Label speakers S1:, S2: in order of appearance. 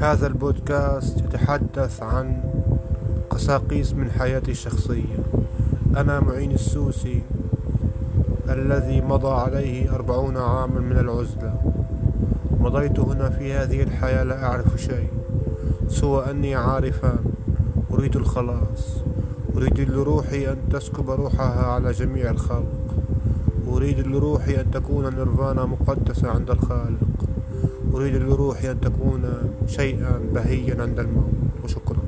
S1: هذا البودكاست يتحدث عن قساقيس من حياتي الشخصية. أنا معين السوسي الذي مضى عليه أربعون عاما من العزلة. مضيت هنا في هذه الحياة لا أعرف شيء سوى أني عارفا. أريد الخلاص. أريد لروحي أن تسكب روحها على جميع الخلق. أريد لروحي أن تكون نيرفانا مقدسة عند الخالق. أريد لروحي أن تكون شيئا بهيا عند الموت وشكرا.